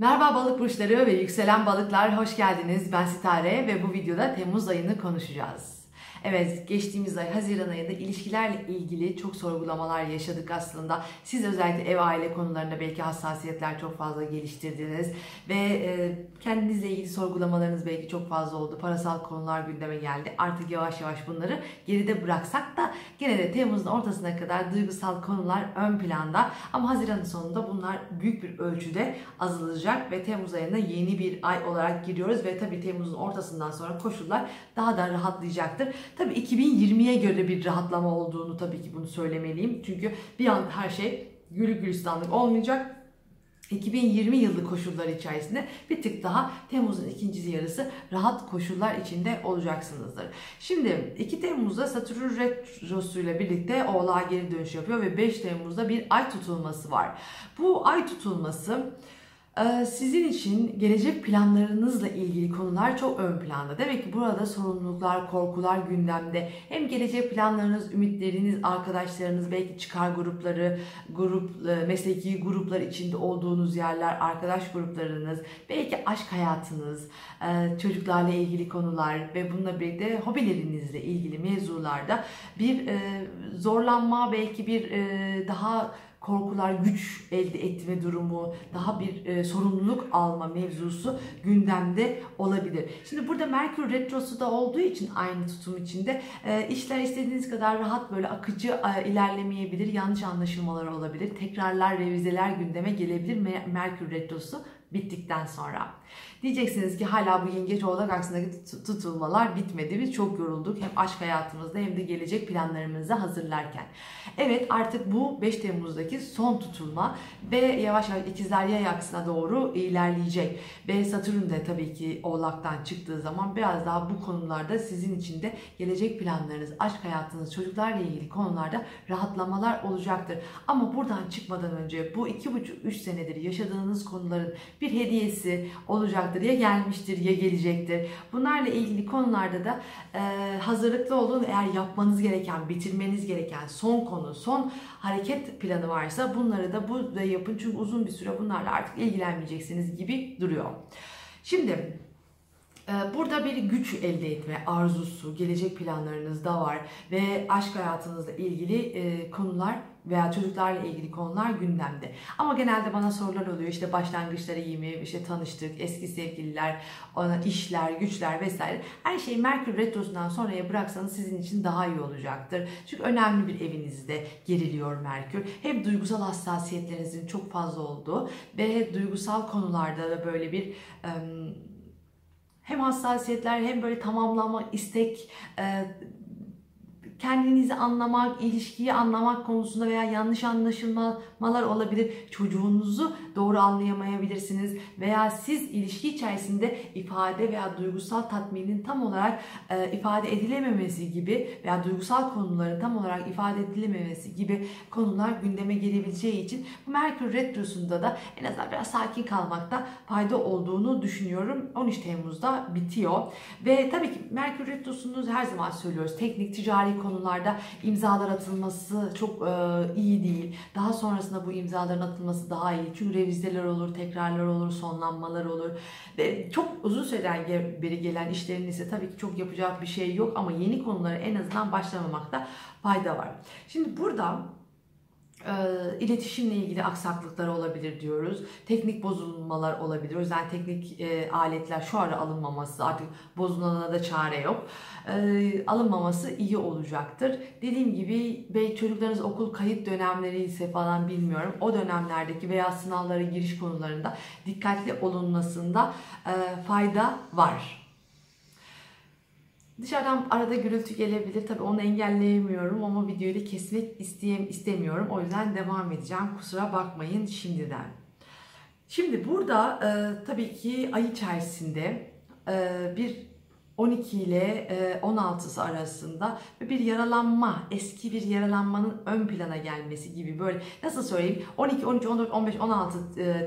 Merhaba balık burçları ve yükselen balıklar hoş geldiniz. Ben Sitare ve bu videoda Temmuz ayını konuşacağız. Evet geçtiğimiz ay Haziran ayında ilişkilerle ilgili çok sorgulamalar yaşadık aslında. Siz özellikle ev aile konularında belki hassasiyetler çok fazla geliştirdiniz ve e, kendinizle ilgili sorgulamalarınız belki çok fazla oldu. Parasal konular gündeme geldi. Artık yavaş yavaş bunları geride bıraksak da gene de Temmuz'un ortasına kadar duygusal konular ön planda. Ama Haziran'ın sonunda bunlar büyük bir ölçüde azalacak ve Temmuz ayına yeni bir ay olarak giriyoruz ve tabii Temmuz'un ortasından sonra koşullar daha da rahatlayacaktır. Tabii 2020'ye göre bir rahatlama olduğunu tabii ki bunu söylemeliyim. Çünkü bir an her şey gülü gülistanlık olmayacak. 2020 yılı koşullar içerisinde bir tık daha Temmuz'un ikinci yarısı rahat koşullar içinde olacaksınızdır. Şimdi 2 Temmuz'da Satürn Retrosu ile birlikte Oğlak'a geri dönüş yapıyor ve 5 Temmuz'da bir ay tutulması var. Bu ay tutulması sizin için gelecek planlarınızla ilgili konular çok ön planda. Demek ki burada sorumluluklar, korkular gündemde. Hem gelecek planlarınız, ümitleriniz, arkadaşlarınız, belki çıkar grupları, grup, e, mesleki gruplar içinde olduğunuz yerler, arkadaş gruplarınız, belki aşk hayatınız, e, çocuklarla ilgili konular ve bununla birlikte hobilerinizle ilgili mevzularda bir e, zorlanma, belki bir daha korkular, güç elde etme durumu, daha bir e, sorumluluk alma mevzusu gündemde olabilir. Şimdi burada Merkür Retrosu da olduğu için aynı tutum içinde e, işler istediğiniz kadar rahat böyle akıcı e, ilerlemeyebilir, yanlış anlaşılmalar olabilir, tekrarlar, revizeler gündeme gelebilir Merkür Retrosu bittikten sonra. Diyeceksiniz ki hala bu yengeç oğlak aksındaki tutulmalar bitmedi. Biz çok yorulduk hem aşk hayatımızda hem de gelecek planlarımızı hazırlarken. Evet artık bu 5 Temmuz'daki son tutulma ve yavaş yavaş ikizler yay aksına doğru ilerleyecek. Ve Satürn de tabii ki oğlaktan çıktığı zaman biraz daha bu konularda sizin için de gelecek planlarınız, aşk hayatınız, çocuklarla ilgili konularda rahatlamalar olacaktır. Ama buradan çıkmadan önce bu 2,5-3 senedir yaşadığınız konuların bir hediyesi olacaktır. Ya gelmiştir ya gelecektir. Bunlarla ilgili konularda da e, hazırlıklı olun. Eğer yapmanız gereken, bitirmeniz gereken son konu, son hareket planı varsa bunları da bu da yapın. Çünkü uzun bir süre bunlarla artık ilgilenmeyeceksiniz gibi duruyor. Şimdi e, Burada bir güç elde etme arzusu, gelecek planlarınız da var ve aşk hayatınızla ilgili e, konular veya çocuklarla ilgili konular gündemde. Ama genelde bana sorular oluyor işte başlangıçları iyi mi, işte tanıştık, eski sevgililer, ona işler, güçler vesaire. Her şeyi Merkür Retrosu'ndan sonraya bıraksanız sizin için daha iyi olacaktır. Çünkü önemli bir evinizde geriliyor Merkür. Hem duygusal hassasiyetlerinizin çok fazla olduğu ve duygusal konularda da böyle bir hem hassasiyetler hem böyle tamamlama, istek, kendinizi anlamak, ilişkiyi anlamak konusunda veya yanlış anlaşılmalar olabilir. Çocuğunuzu doğru anlayamayabilirsiniz veya siz ilişki içerisinde ifade veya duygusal tatminin tam olarak e, ifade edilememesi gibi veya duygusal konuların tam olarak ifade edilememesi gibi konular gündeme gelebileceği için bu Merkür Retrosu'nda da en azından biraz sakin kalmakta fayda olduğunu düşünüyorum. 13 Temmuz'da bitiyor ve tabii ki Merkür Retrosu'nu her zaman söylüyoruz. Teknik, ticari konular konularda imzalar atılması çok e, iyi değil. Daha sonrasında bu imzaların atılması daha iyi. Çünkü revizeler olur, tekrarlar olur, sonlanmalar olur. Ve çok uzun süreden beri gelen işlerin ise tabii ki çok yapacak bir şey yok ama yeni konulara en azından başlamamakta fayda var. Şimdi burada iletişimle ilgili aksaklıklar olabilir diyoruz. Teknik bozulmalar olabilir. O teknik e, aletler şu ara alınmaması artık bozulana da çare yok. E, alınmaması iyi olacaktır. Dediğim gibi belki çocuklarınız okul kayıt dönemleri ise falan bilmiyorum. O dönemlerdeki veya sınavlara giriş konularında dikkatli olunmasında e, fayda var. Dışarıdan arada gürültü gelebilir. Tabii onu engelleyemiyorum ama videoyu da kesmek isteyem istemiyorum. O yüzden devam edeceğim. Kusura bakmayın şimdiden. Şimdi burada e, tabii ki ay içerisinde e, bir 12 ile 16'sı e, arasında bir yaralanma, eski bir yaralanmanın ön plana gelmesi gibi böyle nasıl söyleyeyim 12, 13, 14, 15, 16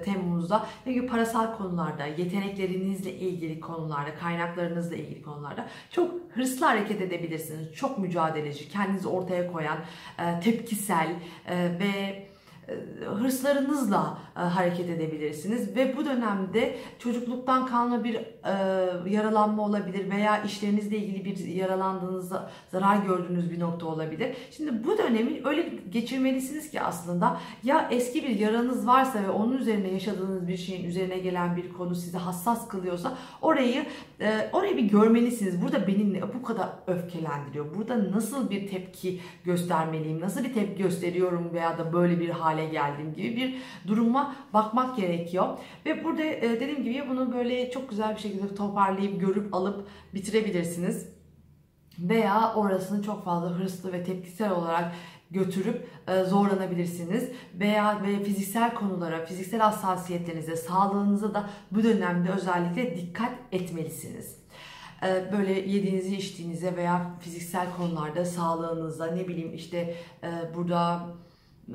Temmuz'da ne gibi parasal konularda, yeteneklerinizle ilgili konularda, kaynaklarınızla ilgili konularda çok hırslı hareket edebilirsiniz. Çok mücadeleci, kendinizi ortaya koyan, e, tepkisel e, ve hırslarınızla hareket edebilirsiniz ve bu dönemde çocukluktan kalma bir e, yaralanma olabilir veya işlerinizle ilgili bir yaralandığınızda zarar gördüğünüz bir nokta olabilir. Şimdi bu dönemi öyle geçirmelisiniz ki aslında ya eski bir yaranız varsa ve onun üzerine yaşadığınız bir şeyin üzerine gelen bir konu sizi hassas kılıyorsa orayı e, orayı bir görmelisiniz. Burada beni bu kadar öfkelendiriyor. Burada nasıl bir tepki göstermeliyim? Nasıl bir tepki gösteriyorum veya da böyle bir hale geldiğim gibi bir duruma bakmak gerekiyor. Ve burada e, dediğim gibi bunu böyle çok güzel bir şekilde toparlayıp görüp alıp bitirebilirsiniz. Veya orasını çok fazla hırslı ve tepkisel olarak götürüp e, zorlanabilirsiniz. Veya ve fiziksel konulara, fiziksel hassasiyetlerinize, sağlığınıza da bu dönemde özellikle dikkat etmelisiniz e, böyle yediğinizi içtiğinize veya fiziksel konularda sağlığınıza ne bileyim işte e, burada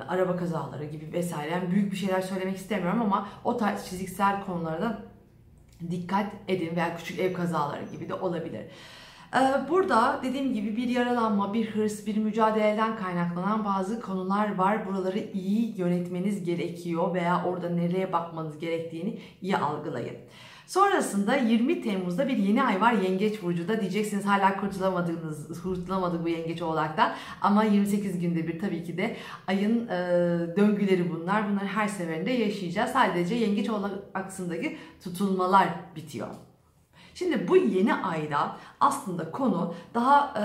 araba kazaları gibi vesaire yani büyük bir şeyler söylemek istemiyorum ama o tarz fiziksel konularda dikkat edin veya küçük ev kazaları gibi de olabilir. Ee, burada dediğim gibi bir yaralanma, bir hırs, bir mücadeleden kaynaklanan bazı konular var. Buraları iyi yönetmeniz gerekiyor veya orada nereye bakmanız gerektiğini iyi algılayın. Sonrasında 20 Temmuz'da bir yeni ay var Yengeç Burcu'da. Diyeceksiniz hala kurtulamadığınız, kurtulamadık bu Yengeç Oğlak'tan. Ama 28 günde bir tabii ki de ayın e, döngüleri bunlar. Bunları her seferinde yaşayacağız. Sadece Yengeç Oğlak aksındaki tutulmalar bitiyor. Şimdi bu yeni ayda aslında konu daha... E,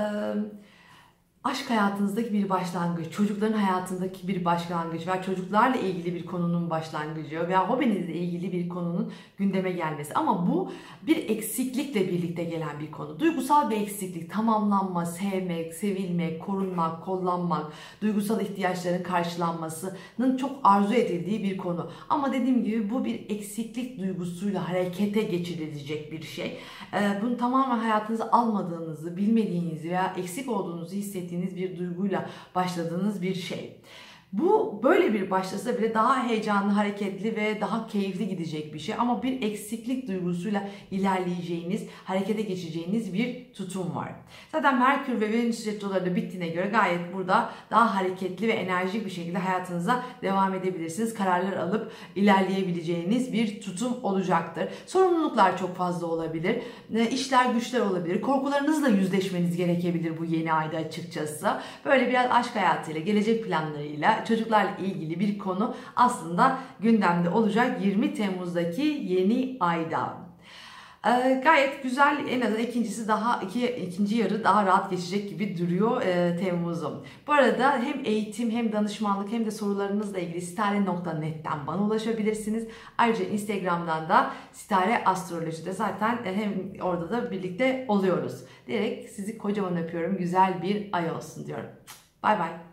aşk hayatınızdaki bir başlangıç, çocukların hayatındaki bir başlangıç veya çocuklarla ilgili bir konunun başlangıcı veya hobinizle ilgili bir konunun gündeme gelmesi. Ama bu bir eksiklikle birlikte gelen bir konu. Duygusal bir eksiklik, tamamlanma, sevmek, sevilmek, korunmak, kollanmak, duygusal ihtiyaçların karşılanmasının çok arzu edildiği bir konu. Ama dediğim gibi bu bir eksiklik duygusuyla harekete geçirilecek bir şey. Ee, bunu tamamen hayatınıza almadığınızı, bilmediğinizi veya eksik olduğunuzu hissettiğinizi hissettiğiniz bir duyguyla başladığınız bir şey. Bu böyle bir başlasa bile daha heyecanlı, hareketli ve daha keyifli gidecek bir şey. Ama bir eksiklik duygusuyla ilerleyeceğiniz, harekete geçeceğiniz bir tutum var. Zaten Merkür ve Venüs retroları da bittiğine göre gayet burada daha hareketli ve enerjik bir şekilde hayatınıza devam edebilirsiniz. Kararlar alıp ilerleyebileceğiniz bir tutum olacaktır. Sorumluluklar çok fazla olabilir. E, işler güçler olabilir. Korkularınızla yüzleşmeniz gerekebilir bu yeni ayda açıkçası. Böyle biraz aşk hayatıyla, gelecek planlarıyla, çocuklarla ilgili bir konu aslında gündemde olacak 20 Temmuz'daki yeni ayda. Ee, gayet güzel en azından ikincisi daha iki, ikinci yarı daha rahat geçecek gibi duruyor e, Temmuz'un. Bu arada hem eğitim hem danışmanlık hem de sorularınızla ilgili sitare.net'ten bana ulaşabilirsiniz. Ayrıca Instagram'dan da Sitare Astroloji'de zaten e, hem orada da birlikte oluyoruz. Diyerek sizi kocaman öpüyorum. Güzel bir ay olsun diyorum. Bay bay.